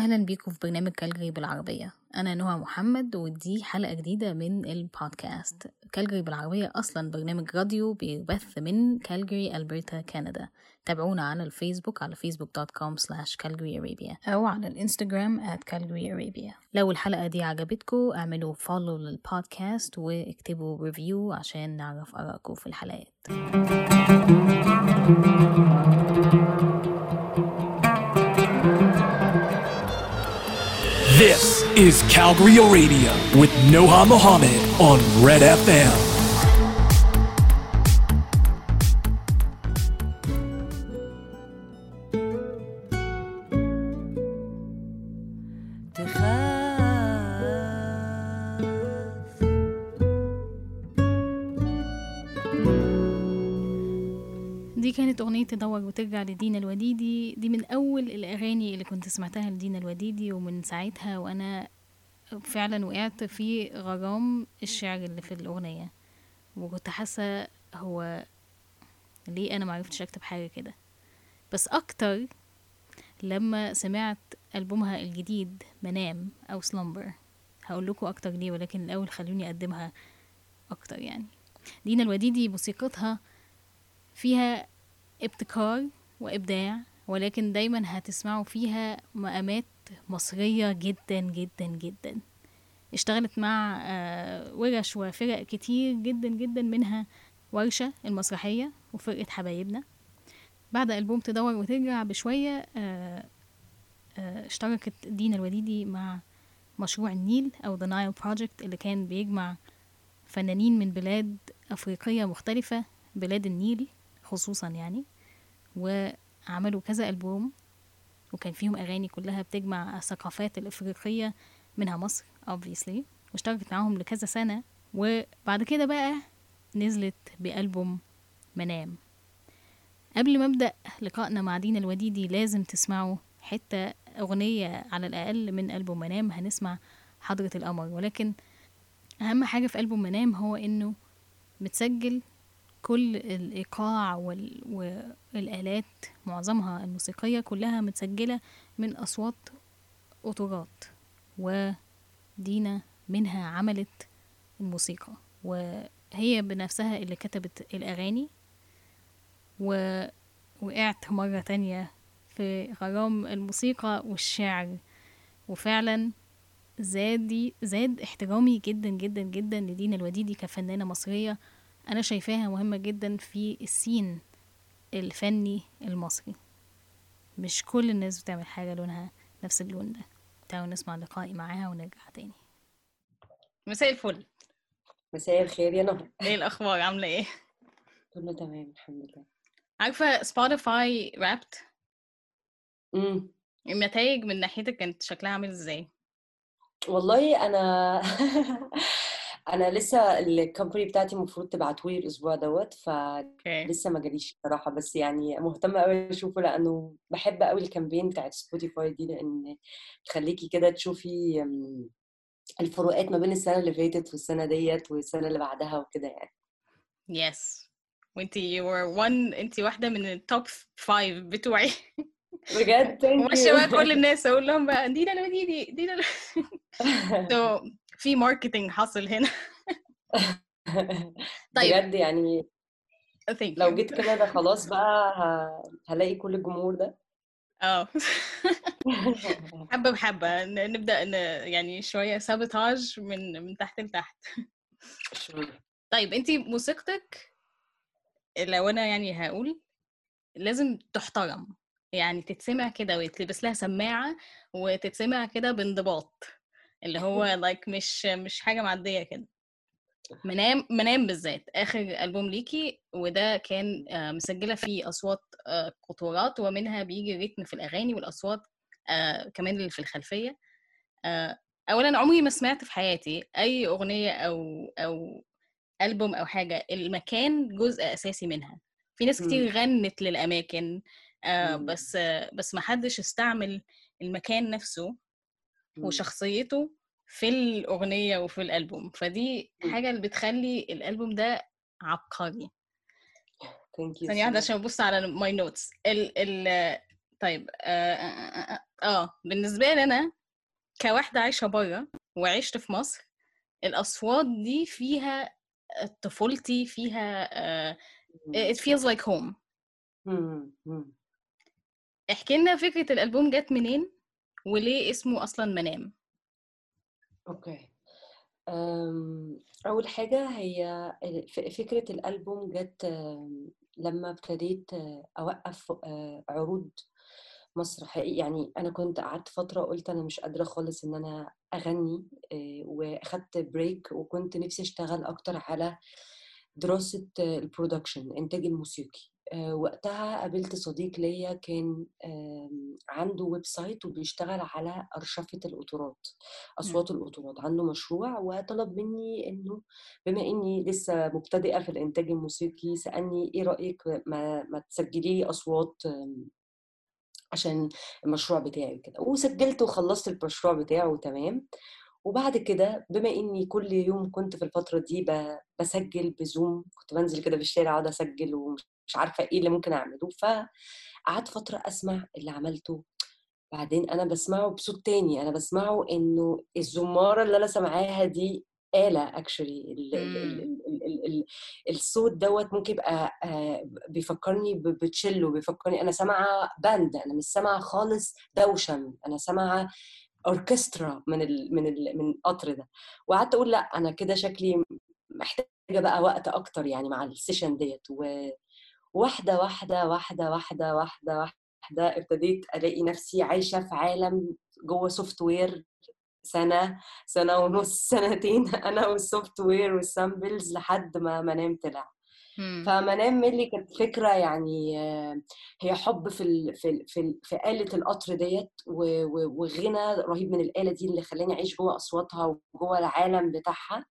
أهلا بيكم في برنامج كالجري بالعربية. أنا نهى محمد ودي حلقة جديدة من البودكاست. كالجري بالعربية أصلا برنامج راديو بيبث من كالجري ألبرتا كندا. تابعونا على الفيسبوك على facebook.com slash calgaryarabia أو على الإنستجرام at calgaryarabia لو الحلقة دي عجبتكم اعملوا follow للبودكاست واكتبوا review عشان نعرف آرائكم في الحلقات. This is Calgary Radio with Noha Mohammed on Red FM. تدور وترجع لدينا الوديدي دي من أول الأغاني اللي كنت سمعتها لدينا الوديدي ومن ساعتها وأنا فعلا وقعت في غرام الشعر اللي في الأغنية. وكنت حاسة هو ليه أنا معرفتش أكتب حاجة كده. بس أكتر لما سمعت ألبومها الجديد منام أو سلمبر هقول لكم أكتر ليه ولكن الأول خلوني أقدمها أكتر يعني. دينا الوديدي موسيقتها فيها ابتكار وإبداع ولكن دايما هتسمعوا فيها مقامات مصرية جدا جدا جدا. اشتغلت مع آه، ورش وفرق كتير جدا جدا منها ورشة المسرحية وفرقة حبايبنا. بعد ألبوم تدور وترجع بشوية آه، آه، اشتركت دينا الوديدي مع مشروع النيل أو The Nile Project اللي كان بيجمع فنانين من بلاد أفريقية مختلفة بلاد النيل. خصوصا يعني وعملوا كذا ألبوم وكان فيهم أغاني كلها بتجمع الثقافات الإفريقية منها مصر obviously واشتركت معاهم لكذا سنة. وبعد كده بقى نزلت بألبوم منام. قبل ما أبدأ لقائنا مع دينا الوديدي لازم تسمعوا حتة أغنية على الأقل من ألبوم منام هنسمع حضرة القمر. ولكن أهم حاجة في ألبوم منام هو إنه متسجل كل الإيقاع وال... والآلات معظمها الموسيقية كلها متسجلة من أصوات أوتورات ودينا منها عملت الموسيقى وهي بنفسها اللي كتبت الأغاني ووقعت مرة تانية في غرام الموسيقى والشعر وفعلا زاد زاد احترامي جدا جدا جدا لدينا الوديدي كفنانة مصرية أنا شايفاها مهمة جدا في السين الفني المصري. مش كل الناس بتعمل حاجة لونها نفس اللون ده. تعالوا نسمع لقائي معاها ونرجع تاني. مساء الفل. مساء الخير يا نهى إيه الأخبار؟ عاملة إيه؟ كله تمام الحمد لله. عارفة سبوتيفاي رابت امم النتائج من ناحيتك كانت شكلها عامل إزاي؟ والله أنا أنا لسه ال company بتاعتي المفروض تبعتولي الأسبوع دوت فلسه ما جاليش بصراحة بس يعني مهتمة قوي أشوفه لأنه بحب قوي ال campaign بتاعت سبوتيفاي دي لأن تخليكي كده تشوفي الفروقات ما بين السنة اللي فاتت والسنة ديت والسنة اللي بعدها وكده يعني. yes وانتي you were one انتي واحدة من ال top five بتوعي. بجد؟ ماشية بقى كل الناس أقول لهم بقى دينا دينا ال- so في marketing حصل هنا. طيب. بجد يعني لو. جيت كندا خلاص بقى هلاقي كل الجمهور ده. آه. حبة بحبة. ن- نبدأ ن... يعني شوية sabotage من من تحت لتحت. طيب انتي موسيقتك لو أنا يعني هقول لازم تحترم. يعني تتسمع كده ويتلبس لها سماعة وتتسمع كده بانضباط. اللي هو like مش مش حاجة معدية كده منام منام بالذات آخر ألبوم ليكي وده كان آه، مسجلة فيه أصوات آه، قطورات ومنها بيجي ريتم في الأغاني والأصوات آه، كمان اللي في الخلفية آه، أولا عمري ما سمعت في حياتي أي أغنية أو أو ألبوم أو حاجة المكان جزء أساسي منها في ناس كتير. غنت للأماكن مم. بس بس ما حدش استعمل المكان نفسه. وشخصيته في الأغنية وفي الألبوم فدي مم. حاجة اللي بتخلي الألبوم ده عبقري ثانية واحدة. عشان أبص على my notes ال ال طيب آه، آه، آه، آه. آه بالنسبة لي أنا كواحدة عايشة برا وعشت في مصر الأصوات دي فيها طفولتي فيها uh, it feels like home. احكي لنا فكرة الألبوم جت منين وليه اسمه أصلا منام. أوكي. أول حاجة هي فكرة الألبوم جت لما ابتديت أوقف عروض مسرحيه يعني أنا كنت قعدت فترة قلت أنا مش قادرة خالص إن أنا أغني وأخدت break وكنت نفسي أشتغل أكتر على دراسة ال production الانتاج الموسيقي. وقتها قابلت صديق ليا كان عنده website وبيشتغل على أرشفة القطورات أصوات القطورات عنده مشروع وطلب مني إنه بما إني لسه مبتدئة في الإنتاج الموسيقي سألني إيه رأيك ما, ما تسجلي لي أصوات عشان المشروع بتاعي كده وسجلت وخلصت المشروع بتاعه تمام وبعد كده بما إني كل يوم كنت في الفترة دي بسجل بزوم كنت بنزل كده في الشارع أقعد أسجل ومش مش عارفة إيه اللي ممكن أعمله. فقعدت فترة أسمع اللي عملته بعدين أنا بسمعه بصوت تاني. أنا بسمعه إنه الزمارة اللي أنا سامعاها دي آلة actually. الصوت دوت ممكن يبقى آه، بيفكرني بتشيلو بيفكرني أنا سامعة band أنا مش سامعة خالص دوشم أنا سامعة اوركسترا من ال من ال من القطر ده. وقعدت أقول لأ أنا كده شكلي محتاجة بقى وقت أكتر يعني مع ال session ديت. وواحده واحدة واحدة واحدة واحدة واحدة ابتديت ألاقي نفسي عايشة في عالم جوه software سنة سنة ونص سنتين أنا وال software وال samples لحد ما منام طلع. مم. فمنام really كانت فكرة يعني آه، هي حب في ال في ال في, ال في آلة القطر ديت وغنى رهيب من الآلة دي اللي خلاني أعيش جوه أصواتها وجوه العالم بتاعها.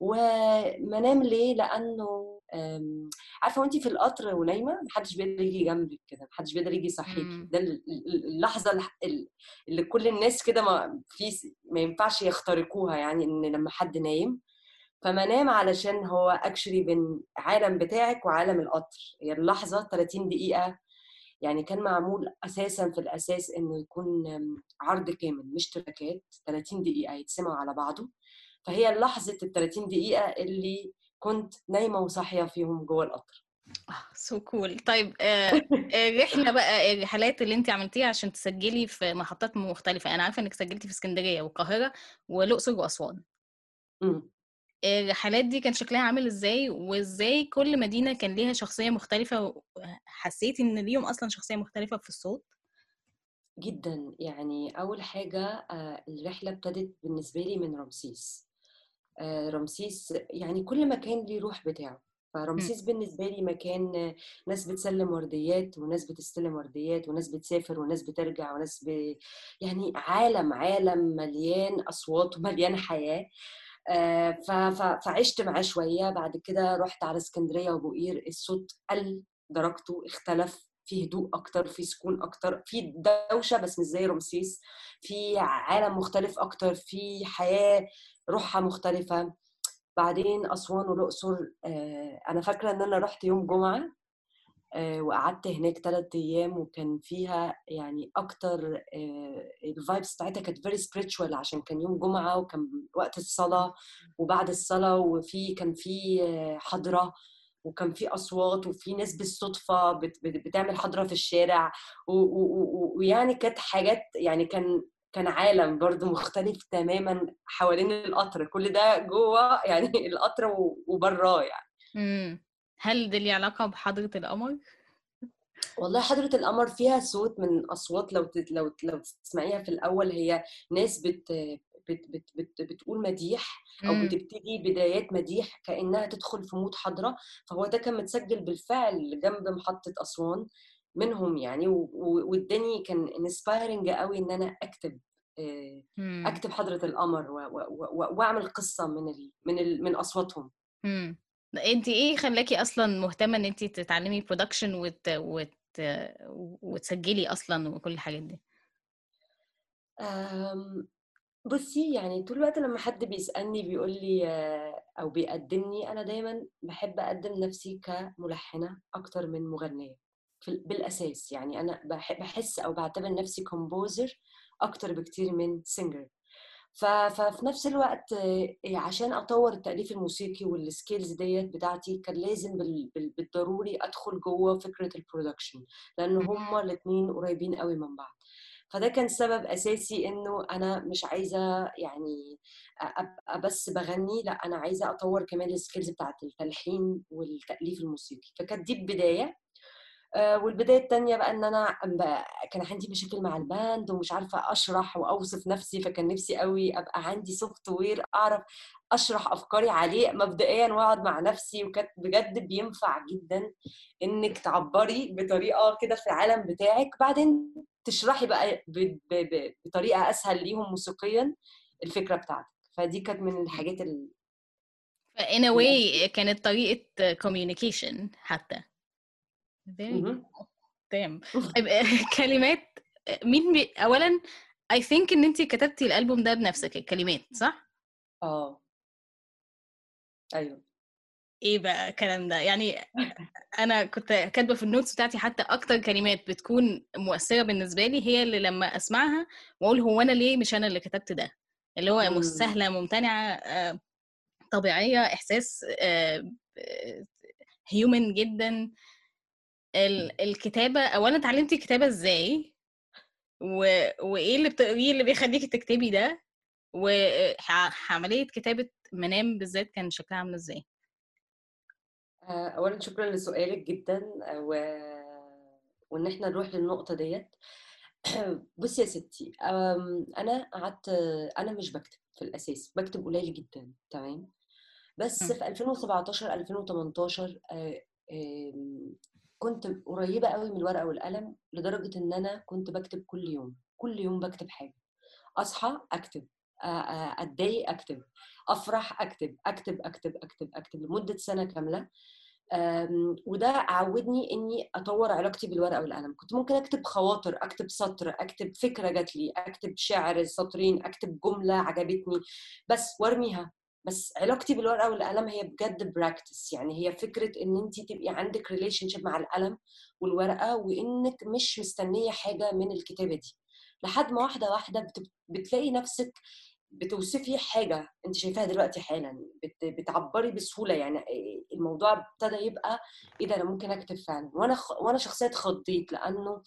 ومنام ليه؟ لأنه آم، عارفة وانتي في القطر ونايمة محدش بيقدر يجي جنبك كده محدش بيقدر يجي يصحيكي مم. ده ال- ال- اللحظة الح- ال- اللي كل الناس كده ما في ما ينفعش يخترقوها يعني إن لما حد نايم. فمنام علشان هو actually بين عالم بتاعك وعالم القطر. هي اللحظة 30 دقيقة. يعني كان معمول أساسا في الأساس إنه يكون عرض كامل مش تراكات 30 دقيقة يتسمعوا على بعضه. فهي لحظة ال 30 دقيقة اللي كنت نايمة وصاحية فيهم جوه القطر. so cool طيب آه، الرحلة بقى الرحلات اللي انت عملتيها عشان تسجلي في محطات مختلفة. أنا عارفة إنك سجلتي في اسكندرية والقاهرة والأقصر وأسوان. أمم. الرحلات دي كان شكلها عامل إزاي؟ وإزاي كل مدينة كان ليها شخصية مختلفة؟ حسيتي إن ليهم أصلا شخصية مختلفة في الصوت؟ جدا. يعني أول حاجة آه، الرحلة ابتدت بالنسبة لي من رمسيس. آه، رمسيس يعني كل مكان ليه روح بتاعه. فرمسيس بالنسبة لي مكان آه، ناس بتسلم ورديات وناس بتستلم ورديات وناس بتسافر وناس بترجع وناس ب... يعني عالم عالم مليان أصوات ومليان حياة. آه، ف... ف... فعشت معاه شوية. بعد كده رحت على اسكندرية وبوقير الصوت قل درجته اختلف. في هدوء أكتر في سكون أكتر في دوشة بس مش زي رمسيس في عالم مختلف أكتر في حياة روحها مختلفة. بعدين أسوان والأقصر آه، أنا فاكرة إن أنا رحت يوم جمعة آه، وقعدت هناك ثلاث أيام وكان فيها يعني أكتر ال vibes بتاعتها كانت very spiritual عشان كان يوم جمعة وكان وقت الصلاة وبعد الصلاة وفي كان في آه، حضرة. وكان في أصوات وفي ناس بت- بتعمل حضرة في الشارع ويعني كانت حاجات يعني كان كان عالم برضو مختلف تماما حوالين القطر كل ده جوه يعني القطر وبراه يعني مم. هل ده ليه علاقة بحضرة القمر؟ والله حضرة القمر فيها صوت من أصوات لو لو لو تسمعيها في الأول هي ناس بت بت بت بت بتقول مديح أو مم. بتبتدي بدايات مديح كأنها تدخل في مود حضرة فهو ده كان متسجل بالفعل جنب محطة أسوان منهم يعني واداني كان inspiring قوي إن أنا أكتب آه، مم. أكتب حضرة القمر و- و- و- وأعمل قصة من ال من ال من أصواتهم مم. انت إيه خلاكي أصلا مهتمة إن انت تتعلمي production وت... وت... وتسجلي أصلا وكل الحاجات دي بصي يعني طول الوقت لما حد بيسألني بيقول لي آه، أو بيقدمني أنا دايما بحب أقدم نفسي كملحنة أكتر من مغنية في بالأساس. يعني بح- بحس أو بعتبر نفسي composer أكتر بكتير من singer ففي نفس الوقت آه، عشان اطور التأليف الموسيقي وال skills ديت بتاعتي كان لازم بال- بال- بالضروري أدخل جوه فكرة ال production لأن هما الاثنين قريبين قوي من بعض. فده كان سبب أساسي إنه أنا مش عايزة يعني أبقى بس بغني لأ أنا عايزة أطور كمان ال skills بتاعت التلحين والتأليف الموسيقي. فكانت دي البداية. والبداية التانية بقى إن أنا كان عندي مشاكل مع ال band ومش عارفة أشرح وأوصف نفسي فكان نفسي قوي أبقى عندي software أعرف أشرح أفكاري عليه مبدئيا وأقعد مع نفسي وكانت بجد بينفع جدا إنك تعبري بطريقة كده في العالم بتاعك بعدين تشرحي بقى بطريقة أسهل ليهم موسيقيا الفكرة بتاعتك فدي كانت من الحاجات ال... in a way كانت طريقة communication حتى. تمام. طيب كلمات مين بي... اولا I think إن انت كتبتي الألبوم ده بنفسك الكلمات صح؟ آه. أيوه. إيه بقى الكلام ده؟ يعني أنا كنت كاتبة في ال notes بتاعتي حتى أكتر كلمات بتكون مؤثرة بالنسبة لي هي اللي لما أسمعها وأقول هو أنا ليه مش أنا اللي كتبت ده؟ اللي هو سهله ممتنعة آه، طبيعية إحساس هيومن جدا. الكتابة اولا اتعلمتي الكتابة إزاي؟ و... وإيه اللي بتقريه اللي بيخليكي تكتبي ده؟ وعمليه كتابة منام بالذات كان شكلها عاملة إزاي؟ آه، اولا شكرا لسؤالك جدا و... وإن إحنا نروح للنقطة ديت. بصي يا ستي أنا قعدت أنا مش بكتب في الأساس بكتب قليل جدا تمام؟ بس مم. في 2017 2018 آه، آم، كنت قريبة قوي من الورقة والقلم لدرجة إن أنا كنت بكتب كل يوم كل يوم بكتب حاجة. أصحى أكتب أتضايق أكتب أفرح أكتب أكتب أكتب أكتب أكتب لمدة سنة كاملة. أم، وده عودني إني أطور علاقتي بالورقة والقلم. كنت ممكن أكتب خواطر أكتب سطر أكتب فكرة جات لي أكتب شعر سطرين أكتب جملة عجبتني بس وارميها. بس علاقتي بالورقة والقلم هي بجد practice يعني هي فكرة إن انت تبقي عندك relationship مع القلم والورقة وإنك مش مستنية حاجة من الكتابة دي. لحد ما واحدة واحدة بت- بتلاقي نفسك بتوصفي حاجة انت شايفاها دلوقتي حالا بت- بتعبري بسهولة. يعني الموضوع ابتدى يبقى إيه ده أنا ممكن أكتب فعلا. وأنا. وأنا شخصيا اتخضيت لأنه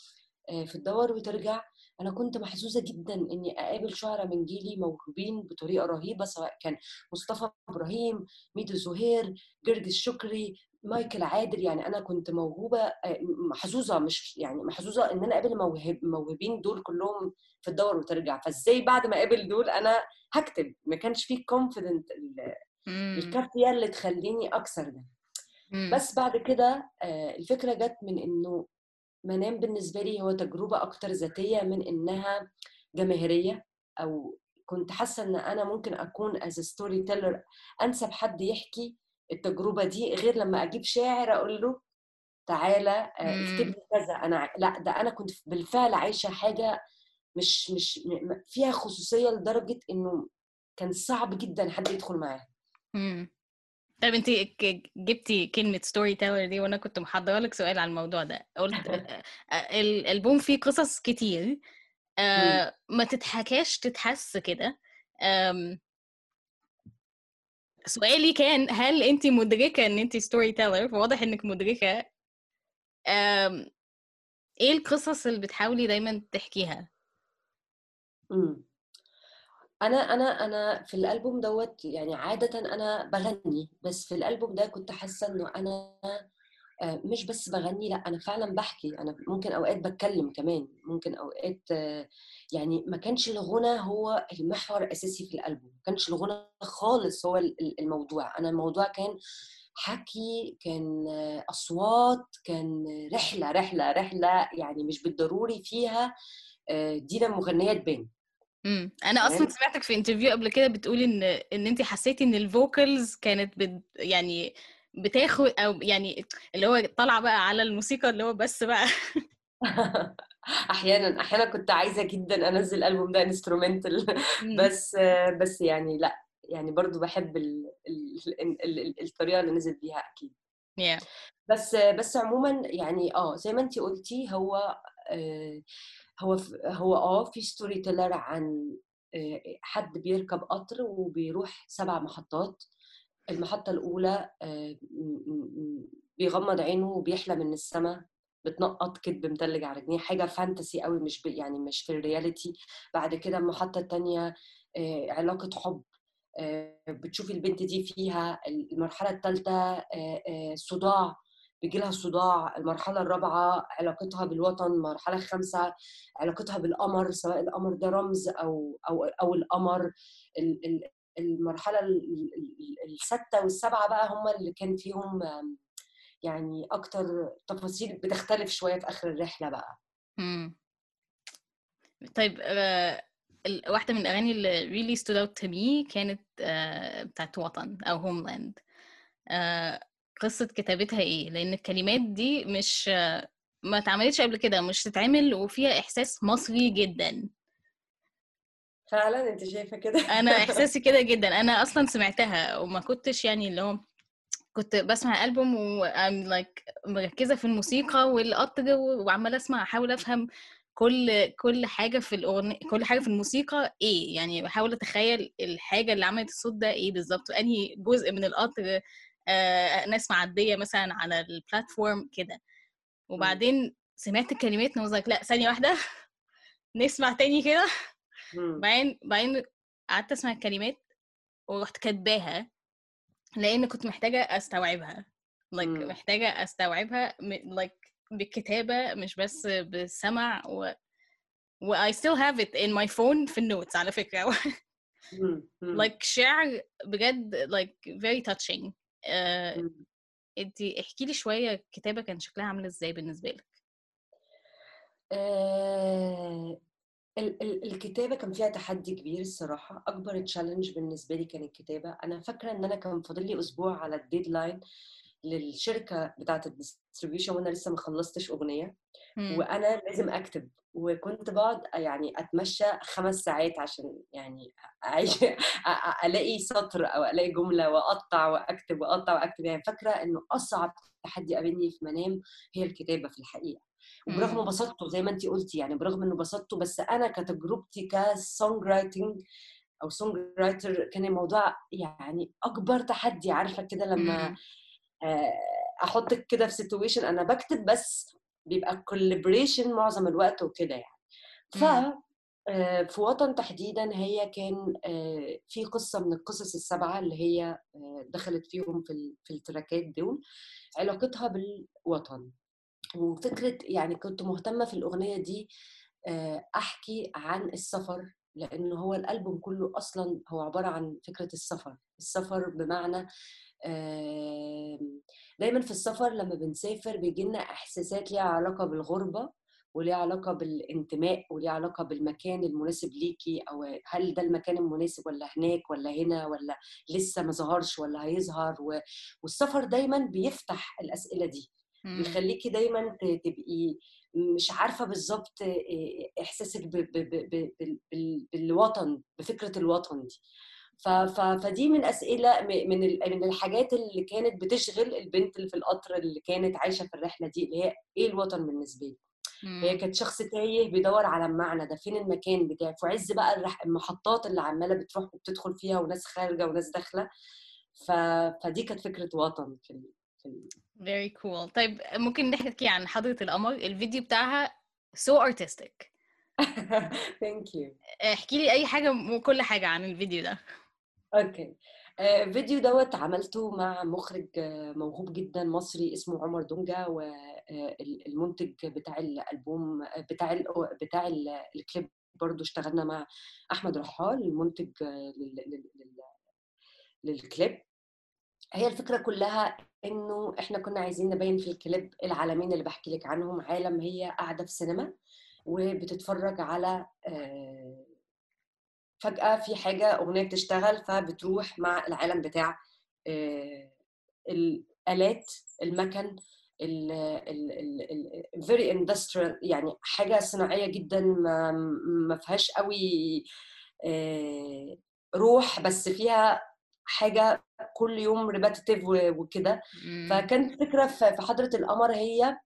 آه، في الدور وترجع أنا كنت محظوظة جدا إني أقابل شعراء من جيلي موهوبين بطريقة رهيبة سواء كان مصطفى إبراهيم ميدو زهير جرجس شكري مايكل عادل يعني أنا كنت موهوبة آه، محظوظة مش يعني محظوظة إن أنا أقابل موهب موهوبين دول كلهم في الدور وترجع فإزاي بعد ما أقابل دول أنا هكتب ما كانش فيه confident. الكافية اللي تخليني أكسر ده. بس بعد كده آه، الفكرة جت من إنه منام بالنسبة لي هو تجربة أكتر ذاتية من إنها جماهيرية أو كنت حاسة إن أنا ممكن أكون as storyteller أنسب حد يحكي التجربة دي غير لما أجيب شاعر أقول له تعالى آه، اكتب. لي كذا. أنا لأ ده أنا كنت بالفعل عايشة حاجة مش مش فيها خصوصية لدرجة إنه كان صعب جدا حد يدخل معاها. طيب انت جبتي كلمة storyteller دي وأنا كنت محضرة لك سؤال على الموضوع ده. قلت آه، آه، الألبوم فيه قصص كتير. آه، ما تتحكاش تتحس كده. سؤالي كان هل انت مدركة ان انت storyteller فواضح انك مدركة. آم، إيه القصص اللي بتحاولي دايما تحكيها. أنا أنا أنا في الألبوم دوت يعني عادة أنا بغني بس في الألبوم ده كنت حاسة إنه أنا آه، مش بس بغني لأ أنا فعلا بحكي. أنا ممكن أوقات بتكلم كمان. ممكن أوقات آه، يعني ما كانش الغنى هو المحور الأساسي في الألبوم. ما كانش الغنى خالص هو ال- ال- الموضوع. أنا الموضوع كان حكي كان آه، أصوات كان رحلة رحلة رحلة يعني مش بالضروري فيها دينا مغنية تبان. امم أنا أصلا سمعتك في انترفيو قبل كده بتقولي إن إن انت حسيتي إن ال vocals كانت بت يعني بتاخد أو يعني اللي هو طالعة بقى على الموسيقى اللي هو بس بقى. أحيانا أحيانا كنت عايزة جدا أنزل الالبوم ده instrumental. بس بس يعني لأ يعني برضو بحب ال ال ال ال الطريقة اللي نزل بيها أكيد. Yeah. بس بس عموما يعني آه زي ما انتي قلتي هو آه هو هو آه في storyteller عن آه حد بيركب قطر وبيروح سبع محطات. المحطة الأولى آه بيغمض عينه وبيحلم إن السماء بتنقط كده بتلج على جنيه. حاجة fantasy قوي مش يعني مش في ال reality بعد كده المحطة التانية آه علاقة حب. بتشوفي البنت دي فيها المرحلة الثالثة صداع. بيجي لها صداع المرحلة الرابعة علاقتها بالوطن المرحلة الخامسة علاقتها بالقمر سواء القمر ده رمز أو أو أو القمر. ال- ال- المرحلة ال- ال- الستة والسبعة بقى هم اللي كان فيهم يعني أكتر تفاصيل بتختلف شوية في آخر الرحلة بقى. طيب آه، واحدة من الأغاني اللي really stood out to me كانت آه، بتاعت وطن أو هوملاند قصة كتابتها إيه؟ لأن الكلمات دي مش ما اتعملتش قبل كده مش تتعمل وفيها إحساس مصري جدا. فعلا أنت شايفة كده؟ أنا إحساسي كده جدا. أنا أصلا سمعتها وما كنتش يعني اللي هو كنت بسمع ألبوم و I'm like مركزة في الموسيقى والقطر وعمالة أسمع أحاول أفهم كل كل حاجة في الأغنية كل حاجة في الموسيقى إيه؟ يعني بحاول أتخيل الحاجة اللي عملت الصوت ده إيه بالظبط؟ أنهي جزء من القطر ناس معدية مثلا على البلاتفورم كده. وبعدين سمعت الكلمات like لا ثانية واحدة نسمع تاني كده. بعدين بعدين قعدت أسمع الكلمات ورحت كاتباها لأن كنت محتاجة أستوعبها. like مم. محتاجة أستوعبها like بالكتابة مش بس بالسمع و و I still have it in my phone في النوتس على فكرة. like شعر بجد like very touching. Uh, مم. انتي احكي لي شوية الكتابة كان شكلها عاملة إزاي بالنسبة لك آه، ال- ال- الكتابة كان فيها تحدي كبير الصراحة أكبر challenge بالنسبة لي كان الكتابة أنا فاكرة إن أنا كان فاضل لي أسبوع على ال deadline للشركة بتاعة ال distribution وأنا لسه ما خلصتش أغنية. مم. وأنا لازم أكتب وكنت بقعد يعني أتمشى خمس ساعات عشان يعني أعيش ألاقي سطر أو ألاقي جملة وأقطع وأكتب وأقطع وأكتب. يعني فاكرة إنه أصعب تحدي قابلني في منام هي الكتابة في الحقيقة. وبرغم. بساطته زي ما انت قلتي يعني برغم إنه بساطته بس أنا كتجربتي ك songwriting أو songwriter كان الموضوع يعني أكبر تحدي عارفة كده لما أحطك كده في situation أنا بكتب بس بيبقى collaboration معظم الوقت وكده يعني. ف. آه، في وطن تحديدا هي كان آه، في قصة من القصص السبعة اللي هي آه، دخلت فيهم في في التراكات دول. علاقتها بالوطن. وفكرة يعني كنت مهتمة في الأغنية دي آه، أحكي عن السفر لأنه هو الألبوم كله أصلا هو عبارة عن فكرة السفر. السفر بمعنى دايما في السفر لما بنسافر بيجيلنا إحساسات ليها علاقة بالغربة وليها علاقة بالانتماء وليها علاقة بالمكان المناسب ليكي أو هل ده المكان المناسب ولا هناك ولا هنا ولا لسه ما ظهرش ولا هيظهر و... والسفر دايما بيفتح الأسئلة دي. بيخليكي دايما تبقي مش عارفة بالظبط إيه إحساسك ب- ب- ب- بالوطن بفكرة الوطن دي فدي من أسئلة من من الحاجات اللي كانت بتشغل البنت اللي في القطر اللي كانت عايشة في الرحلة دي اللي هي إيه الوطن بالنسبة لي؟ هي. كانت شخص تايه بيدور على المعنى ده فين المكان بتاعي في عز بقى الرح- المحطات اللي عمالة بتروح وبتدخل فيها وناس خارجة وناس داخلة. ف... فدي كانت فكرة وطن في ال... في ال... very cool. طيب ممكن نحكي عن حضرة القمر؟ الفيديو بتاعها so artistic. thank you احكي لي أي حاجة وكل حاجة عن الفيديو ده. okay. آه، فيديو دوت عملته مع مخرج آه، موهوب جدا مصري اسمه عمر دونجا والمنتج بتاع الألبوم آه، بتاع ال بتاع ال- الكليب برضو اشتغلنا مع أحمد رحال المنتج لل- لل- لل- للكليب. هي الفكرة كلها إنه إحنا كنا عايزين نبين في الكليب العالمين اللي بحكي لك عنهم عالم هي قاعدة في سينما وبتتفرج على آه، فجأة في حاجة أغنية بتشتغل فبتروح مع العالم بتاع آه، الآلات المكن ال ال ال ال very industrial يعني حاجة صناعية جدا ما ما فيهاش قوي آه، روح بس فيها حاجة كل يوم repetitive وكده. فكانت فكرة في في حضرة القمر هي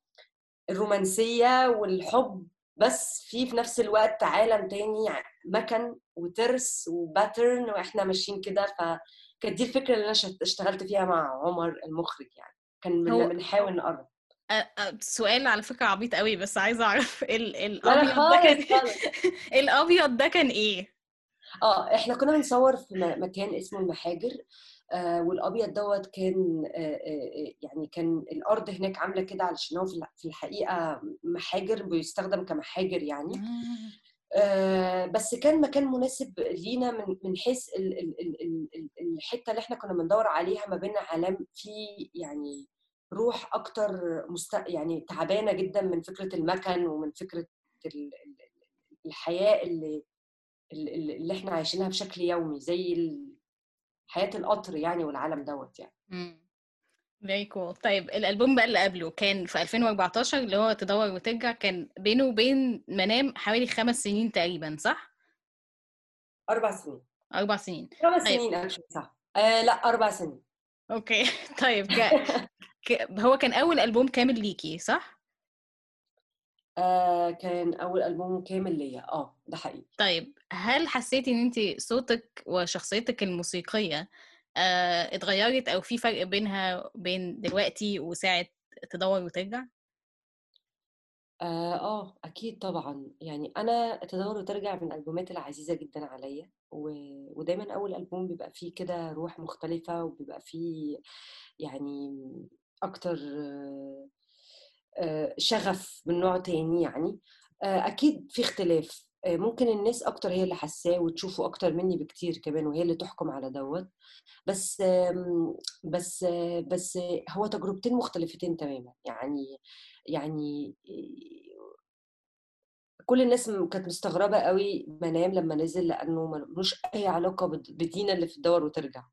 الرومانسية والحب بس في في نفس الوقت عالم تاني مكن وترس و pattern وإحنا ماشيين كده. فكانت دي الفكرة اللي أنا شت- اشتغلت فيها مع عمر المخرج يعني. كان بنحاول نقرب سؤال على فكرة عبيط قوي بس عايزة أعرف ال لا لا الأبيض ده كان الأبيض ده كان إيه؟ آه إحنا كنا بنصور في مكان اسمه المحاجر والأبيض دوت كان آه آه آه، يعني كان الأرض هناك عاملة كده علشان هو في الح- في الحقيقة محاجر بيستخدم كمحاجر يعني. آه. بس كان مكان مناسب لينا من من حيث ال- ال- ال- ال- ال- الحتة اللي إحنا كنا بندور عليها ما بين عالم فيه يعني روح أكتر مست... يعني تعبانة جدا من فكرة المكن ومن فكرة ال- ال- الحياة اللي اللي اللي إحنا عايشينها بشكل يومي زي حياة القطر يعني والعالم دوت يعني مم. very cool طيب الألبوم بقى اللي قبله كان في 2014 اللي هو تدور وترجع كان بينه وبين منام حوالي خمس سنين تقريبا صح؟ أربع سنين أربع سنين خمس طيب. سنين أكشن صح آه لا أربع سنين okay طيب ك... ك... هو كان أول ألبوم كامل ليكي صح؟ آه كان أول ألبوم كامل ليا. آه ده حقيقي. طيب هل حسيتي إن انت صوتك وشخصيتك الموسيقية آه، اتغيرت أو في فرق بينها بين دلوقتي وساعة تدور وترجع؟ آه, آه أكيد طبعا. يعني أنا تدور وترجع من الألبومات العزيزة جدا عليا و... ودايما أول ألبوم بيبقى فيه كده روح مختلفة وبيبقى فيه يعني أكتر آه آه، شغف من نوع تاني يعني. آه، أكيد في اختلاف. آه، ممكن الناس أكتر هي اللي حاساه وتشوفه أكتر مني بكتير كمان وهي اللي تحكم على دوت. بس بس آه، بس آه، هو تجربتين مختلفتين تماما. يعني يعني آه، كل الناس كانت مستغربة قوي منام لما نزل لأنه ملوش أي علاقة بد- بدينا اللي في الدور وترجع.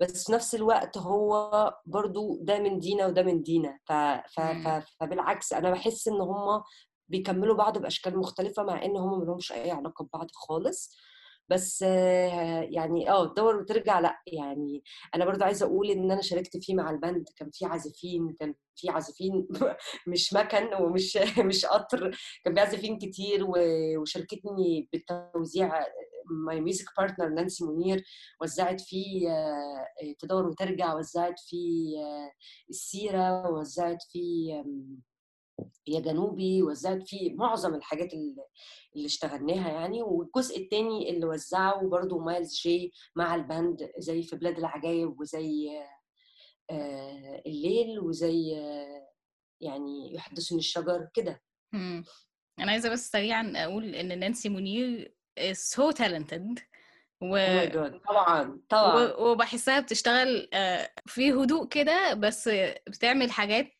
بس في نفس الوقت هو برضو ده من دينا وده من دينا. ف... ف... ف... فبالعكس أنا بحس إن هم بيكملوا بعض بأشكال مختلفة مع إن هم ملهمش أي علاقة ببعض خالص. بس يعني آه تدور وترجع لأ يعني أنا برضو عايزة أقول إن أنا شاركت فيه مع البند كان في عازفين كان في عازفين مش مكن ومش مش قطر كان في عازفين كتير وشاركتني بالتوزيع my music partner نانسي منير وزعت فيه تدور وترجع وزعت فيه آه، السيرة وزعت فيه يا جنوبي وزعت فيه معظم الحاجات اللي اللي اشتغلناها يعني والجزء التاني اللي وزعه برضو مايلز جي مع ال band زي في بلاد العجايب وزي آه، الليل وزي آه، يعني يحدثني الشجر كده. أنا عايزة بس سريعا أقول إن نانسي منير so talented و... جاد طبعا طبعا. وبحسها بتشتغل آه، في هدوء كده بس بتعمل حاجات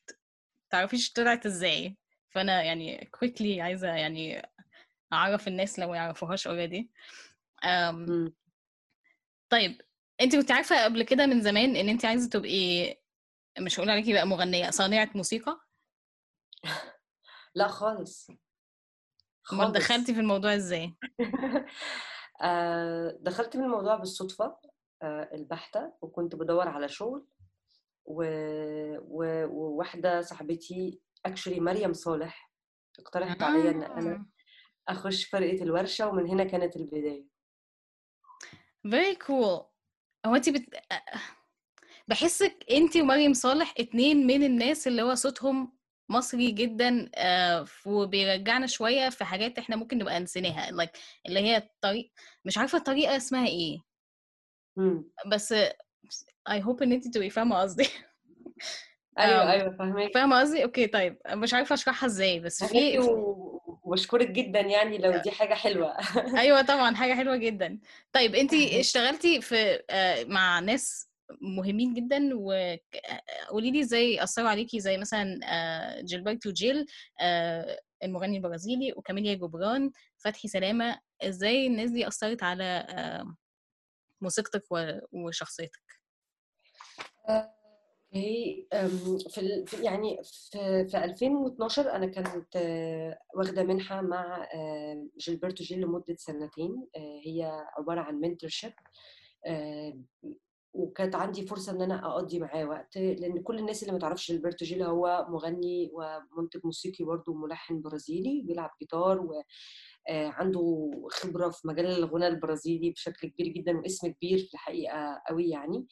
تعرفيش طلعت إزاي؟ فأنا يعني quickly عايزة يعني أعرف الناس لو يعرفوهاش already. أم... مم. طيب أنت كنت عارفة قبل كده من زمان إن أنت عايزة تبقي مش هقول عليكي بقى مغنية صانعة موسيقى؟ لا خالص. خالص. دخلتي في الموضوع إزاي؟ آه، دخلت من الموضوع بالصدفة آه، البحتة وكنت بدور على شغل و- و- وواحدة صاحبتي اكشولي مريم صالح اقترحت عليا إن أنا آه. أخش فرقة الورشة ومن هنا كانت البداية very cool هو انت بت... بحسك انت ومريم صالح اتنين من الناس اللي هو صوتهم مصري جدا آه، وبيرجعنا شوية في حاجات إحنا ممكن نبقى نسيناها like اللي هي الطريق مش عارفة الطريقة اسمها إيه مم. بس I hope إن انت تبقي فاهمة قصدي. أيوه آم، أيوه فاهمك فاهمة قصدي؟ أوكي طيب. مش عارفة أشرحها إزاي بس في وبشكرك جدا يعني لو دي حاجة حلوة. أيوه طبعا حاجة حلوة جدا. طيب انت اشتغلتي في آه، مع ناس مهمين جدا وقولي لي إزاي أثروا عليكي زي مثلا آه، جيلبرتو جيل آه، المغني البرازيلي وكاميليا جبران فتحي سلامة. إزاي الناس دي أثرت على آه، موسيقتك وشخصيتك؟ أم، في يعني في في 2012 أنا كنت آه، واخدة منحة مع آه، جيلبرتو جيل لمدة سنتين آه، هي عبارة عن mentorship وكانت عندي فرصة إن أنا أقضي معاه وقت لأن كل الناس اللي ما تعرفش البرتو جيل هو مغني ومنتج موسيقي برضه ملحن برازيلي بيلعب جيتار وعنده خبرة في مجال الغناء البرازيلي بشكل كبير جدا واسم كبير في الحقيقة قوي يعني. آه،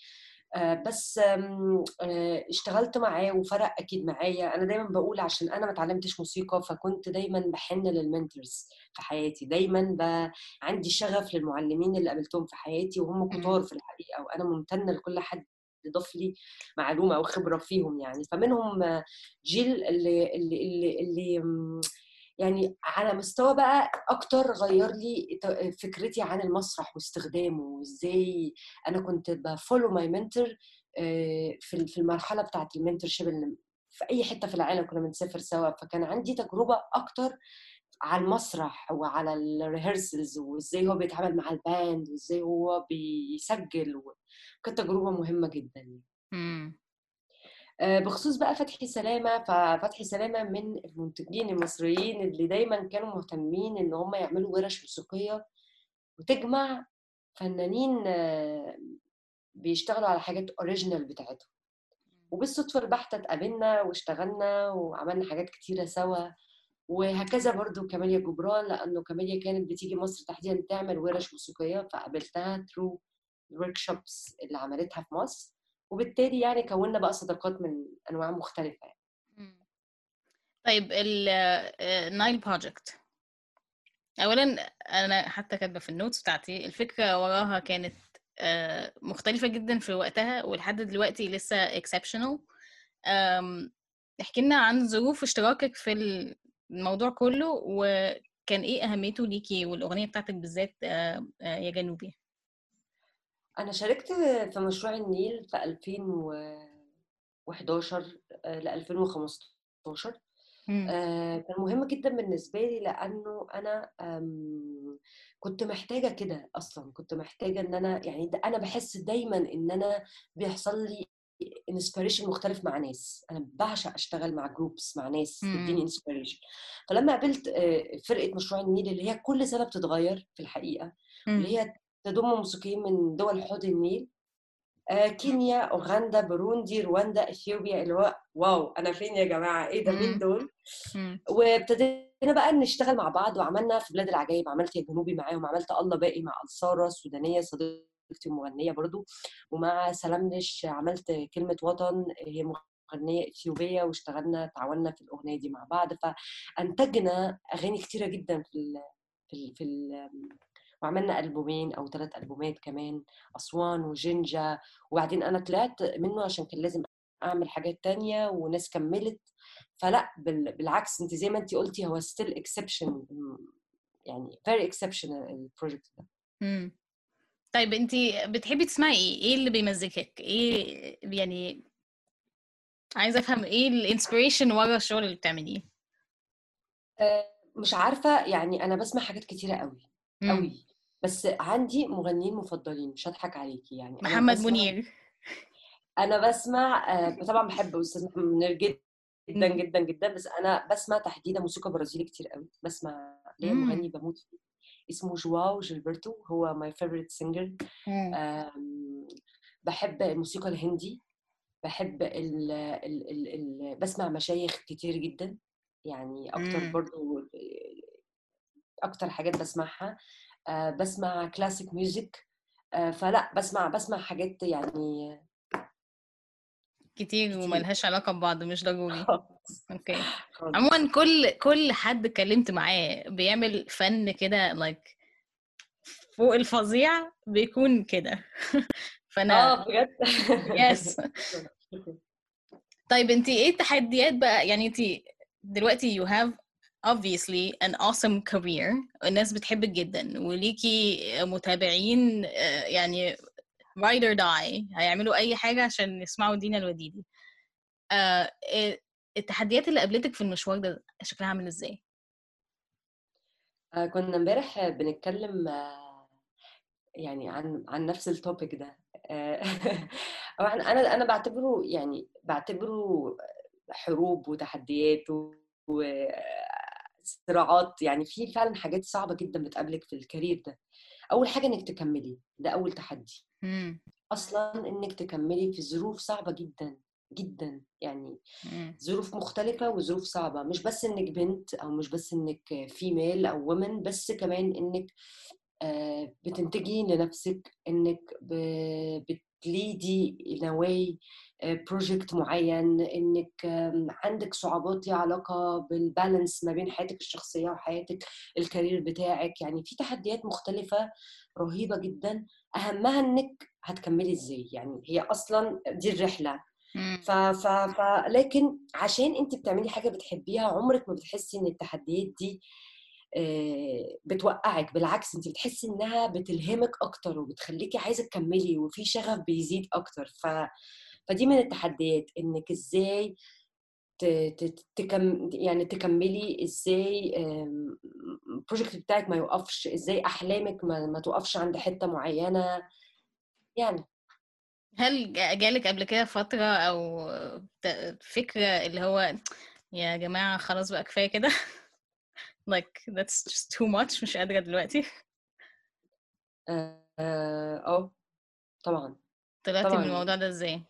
بس آم، آه، اشتغلت معاه وفرق أكيد معايا. أنا دايما بقول عشان أنا ما اتعلمتش موسيقى فكنت دايما بحن للمنتورز في حياتي. دايما ب... عندي شغف للمعلمين اللي قابلتهم في حياتي وهم كتار في الحقيقة وأنا ممتنة لكل حد ضاف لي معلومة أو خبرة فيهم يعني. فمنهم آه، جيل اللي اللي اللي, اللي يعني على مستوى بقى أكتر غير لي فكرتي عن المسرح واستخدامه وإزاي أنا كنت ب follow my mentor في ال- في المرحلة بتاعه ال mentorship في أي حتة في العالم كنا بنسافر سوا فكان عندي تجربة أكتر على المسرح وعلى ال rehearsals وإزاي هو بيتعامل مع ال band وإزاي هو بيسجل وكانت تجربة مهمة جدا يعني. آه، بخصوص بقى فتحي سلامة ففتحي سلامة من المنتجين المصريين اللي دايما كانوا مهتمين إن هم يعملوا ورش موسيقية وتجمع فنانين آه، بيشتغلوا على حاجات original بتاعتهم. وبالصدفة البحتة اتقابلنا واشتغلنا وعملنا حاجات كتيرة سوا. وهكذا برضو كاميليا جبران لأنه كاميليا كانت بتيجي مصر تحديدا تعمل ورش موسيقية فقابلتها through ال workshops اللي عملتها في مصر. وبالتالي يعني كوّنا بقى صداقات من أنواع مختلفة يعني. طيب ال Nile Project اولا أنا حتى كاتبة في ال notes بتاعتي الفكرة وراها كانت آه، مختلفة جدا في وقتها ولحد دلوقتي لسه exceptional احكي لنا عن ظروف اشتراكك في الموضوع كله وكان إيه أهميته ليكي والأغنية بتاعتك بالذات آه، آه، يا جنوبي؟ أنا شاركت في مشروع النيل في 2011 ل 2015 مم. آه، كان مهم جدا بالنسبة لي لأنه أنا آم، كنت محتاجة كده أصلا كنت محتاجة إن أنا يعني أنا بحس دايما إن أنا بيحصل لي inspiration مختلف مع ناس أنا بعشق أشتغل مع groups مع ناس مم. تديني inspiration فلما قابلت آه، فرقة مشروع النيل اللي هي كل سنة بتتغير في الحقيقة مم. واللي هي تضم موسيقيين من دول حوض النيل. آه، كينيا أوغندا بوروندي رواندا إثيوبيا اللي هو wow أنا فين يا جماعة؟ إيه ده؟ مين. دول. وابتدينا بقى نشتغل مع بعض وعملنا في بلاد العجائب عملت يا جنوبي معاهم عملت الله باقي مع ألسارة السودانيه صديقتي ومغنيه برضو ومع سلامنش عملت كلمة وطن هي مغنية إثيوبية واشتغلنا تعاوننا في الأغنية دي مع بعض. فأنتجنا أغاني كتيرة جدا في ال في ال في ال وعملنا ألبومين أو ثلاث ألبومات كمان أسوان وجنجا وبعدين أنا طلعت منه عشان كان لازم أعمل حاجات تانية وناس كملت. فلأ بال- بالعكس أنت زي ما أنت قلتي هو still exception يعني very exceptional البروجكت ده. مم. طيب انتي بتحبي تسمعي إيه إيه اللي بيمزجك؟ إيه يعني عايزة أفهم إيه الانسبيريشن ورا الشغل اللي بتعمليه؟ آه، مش عارفة يعني أنا بسمع حاجات كتيرة قوي. قوي بس عندي مغنيين مفضلين مش هضحك عليكي يعني. أنا محمد بسمع منير. أنا بسمع آه، طبعا بحب أستاذ محمد منير جدا جدا مم. جدا جدا. بس أنا بسمع تحديدا موسيقى برازيلي كتير قوي بسمع ليا مم. مغني بموت فيه اسمه جواو جيلبرتو هو my favorite singer. بحب الموسيقى الهندي. بحب ال ال ال ال بسمع مشايخ كتير جدا. يعني أكتر مم. برضو أكتر حاجات بسمعها آه، بسمع classic music فلا بسمع بسمع حاجات يعني كتير كتير. وملهاش علاقة ببعض مش ضروري okay. عموما كل كل حد اتكلمت معاه بيعمل فن كده لايك فوق الفظيع بيكون كده. فأنا آه بجد؟ يس. طيب انت إيه التحديات بقى؟ يعني انت دلوقتي you have obviously an awesome career الناس بتحبك جدا وليكي متابعين آه، يعني ride or die هيعملوا أي حاجة عشان يسمعوا دينا الوديدي آه، التحديات اللي قابلتك في المشوار ده شكلها عامل إزاي؟ آه، كنا امبارح بنتكلم يعني عن عن نفس التوبيك ده أنا أنا بعتبره يعني بعتبره حروب وتحديات وصراعات يعني في فعلا حاجات صعبة جدا بتقابلك في الكارير ده. أول حاجة إنك تكملي ده أول تحدي. مم. أصلا إنك تكملي في ظروف صعبة جدا جدا. يعني ظروف مختلفة وظروف صعبة. مش بس إنك بنت أو مش بس إنك female أو ومن بس كمان إنك آه، بتنتجي لنفسك إنك بت lead ي نوعاً project معين إنك عندك صعوبات ليها علاقة بال balance ما بين حياتك الشخصية وحياتك ال career بتاعك. يعني في تحديات مختلفة رهيبة جدا. أهمها إنك هتكملي إزاي؟ يعني هي أصلا دي الرحلة. ف... ف... ف... لكن عشان أنت بتعملي حاجة بتحبيها عمرك ما بتحسي إن التحديات دي آه، بتوقعك بالعكس انت بتحسي إنها بتلهمك أكتر وبتخليكي عايزة تكملي وفي شغف بيزيد أكتر. ف... فدي من التحديات إنك إزاي تكم يعني تكملي إزاي البروجكت بتاعك ما يوقفش إزاي أحلامك ما, ما توقفش عند حتة معينة. يعني. هل جالك قبل كده فترة أو فكرة اللي هو يا جماعة خلاص بقى كفاية كده؟ like that's just too much مش قادرة دلوقتي آه آه، طبعا طلعتي من الموضوع ده إزاي؟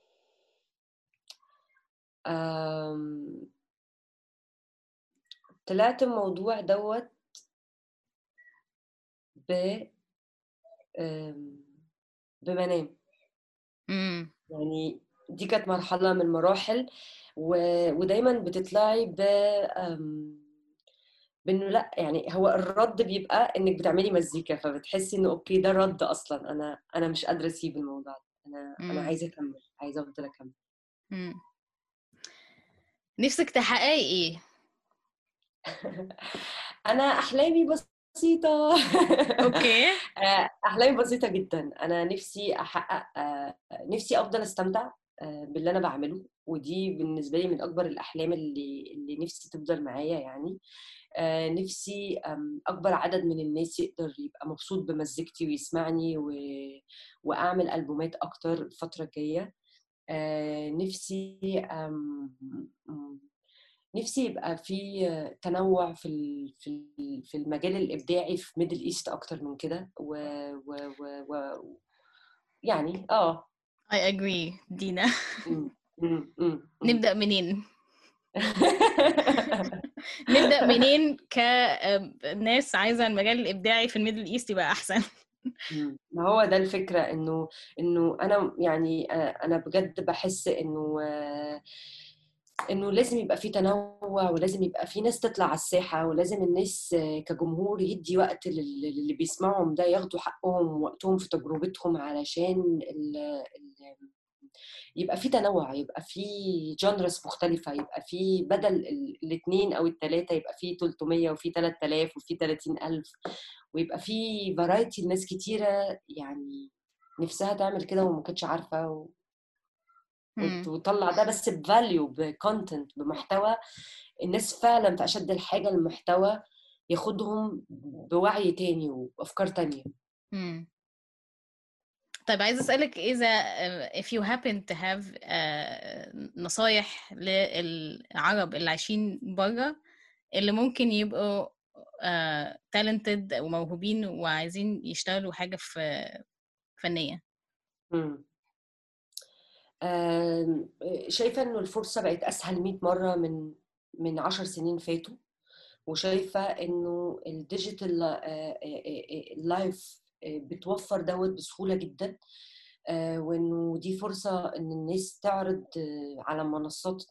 طلعت الموضوع دوت ب بمنام إمم. يعني دي كانت مرحلة من المراحل و... ودايما بتطلعي ب بإنه لأ يعني هو الرد بيبقى إنك بتعملي مزيكا فبتحسي إنه أوكي ده الرد أصلا. أنا أنا مش قادرة أسيب الموضوع ده. أنا أنا إمم. عايزة أكمل عايزة أفضل أكمل. إمم. نفسك تحققي إيه؟ أنا أحلامي بسيطة. أوكي. آه، أحلامي بسيطة جدا. أنا نفسي أحقق آه، نفسي أفضل أستمتع آه، باللي أنا بعمله. ودي بالنسبة لي من أكبر الأحلام اللي اللي نفسي تفضل معايا يعني. نفسي أكبر عدد من الناس يقدر يبقى مبسوط بمزيكتي ويسمعني و... وأعمل ألبومات أكتر الفترة الجاية. نفسي نفسي يبقى في تنوع في في في المجال الإبداعي في Middle East أكتر من كده. و, و, و, و يعني آه. I agree دينا. نبدأ منين؟ نبدأ منين كناس عايزة المجال الإبداعي في ال Middle East يبقى أحسن؟ ما هو ده الفكرة إنه إنه أنا يعني أنا بجد بحس إنه إنه لازم يبقى في تنوع ولازم يبقى في ناس تطلع على الساحة ولازم الناس كجمهور يدي وقت للي بيسمعهم ده ياخدوا حقهم ووقتهم في تجربتهم علشان ال ال يبقى في تنوع يبقى في جانرس مختلفة يبقى في بدل الاثنين أو الثلاثة يبقى في 300 وفي 3000 وفي 30000 ويبقى في variety لناس كتيرة يعني نفسها تعمل كده وما كانتش عارفة و... وتطلع ده بس ب value ب content بمحتوى الناس فعلا في أشد الحاجة المحتوى ياخدهم بوعي تاني وأفكار تانية مم. طيب عايزة أسألك إذا if you happen to have uh, نصايح للعرب اللي عايشين بره اللي ممكن يبقوا uh, talented وموهوبين وعايزين يشتغلوا حاجة في فنية مم. شايفة إنه الفرصة بقت أسهل 100 مرة من من 10 سنين فاتوا وشايفة إنه ال digital life بتوفر دوت بسهولة جدا وإنه دي فرصة إن الناس تعرض على منصات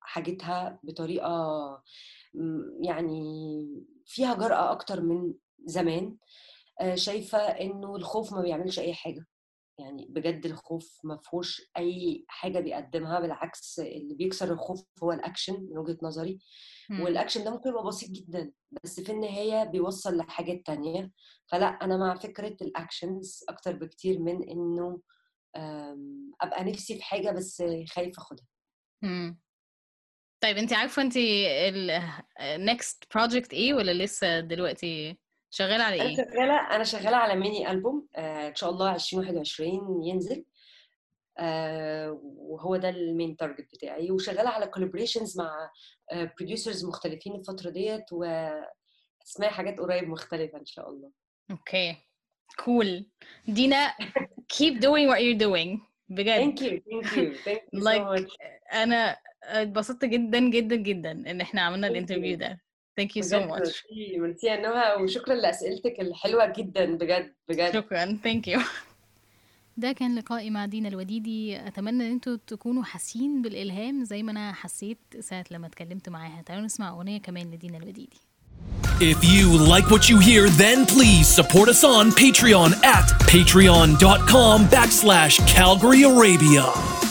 حاجتها بطريقة يعني فيها جرأة أكتر من زمان. شايفة إنه الخوف ما بيعملش أي حاجة. يعني بجد الخوف ما فيهوش أي حاجة بيقدمها بالعكس اللي بيكسر الخوف هو الاكشن من وجهة نظري. والاكشن ده ممكن يبقى بسيط جدا بس في النهاية بيوصل لحاجات تانية. فلا أنا مع فكرة ال actions أكتر بكتير من إنه أبقى نفسي في حاجة بس خايفه آخدها. طيب انت عارفة انت ال next project إيه ولا لسه دلوقتي شغالة على إيه؟ أنا شغالة أنا شغالة على mini album آه إن شاء الله 2021 ينزل. آه وهو ده ال main target بتاعي. وشغالة على collaborations مع producers آه مختلفين الفترة ديت وهتسمعي حاجات قريب مختلفة إن شاء الله. Okay. Cool دينا keep doing what you're doing. بجد. Thank you thank you thank you like so much. أنا اتبسطت جدا جدا جدا إن إحنا عملنا ال interview. ده. Thank you so much. merci يا نهى وشكرا لأسئلتك الحلوة جدا بجد بجد. شكرا. Thank you. ده كان لقائي مع دينا الوديدي. أتمنى إن أنتوا تكونوا حاسين بالإلهام زي ما أنا حسيت ساعة لما اتكلمت معاها. تعالوا نسمع أغنية كمان لدينا الوديدي. If you like what you hear, then please support us on Patreon at patreon.com backslash Calgary Arabia.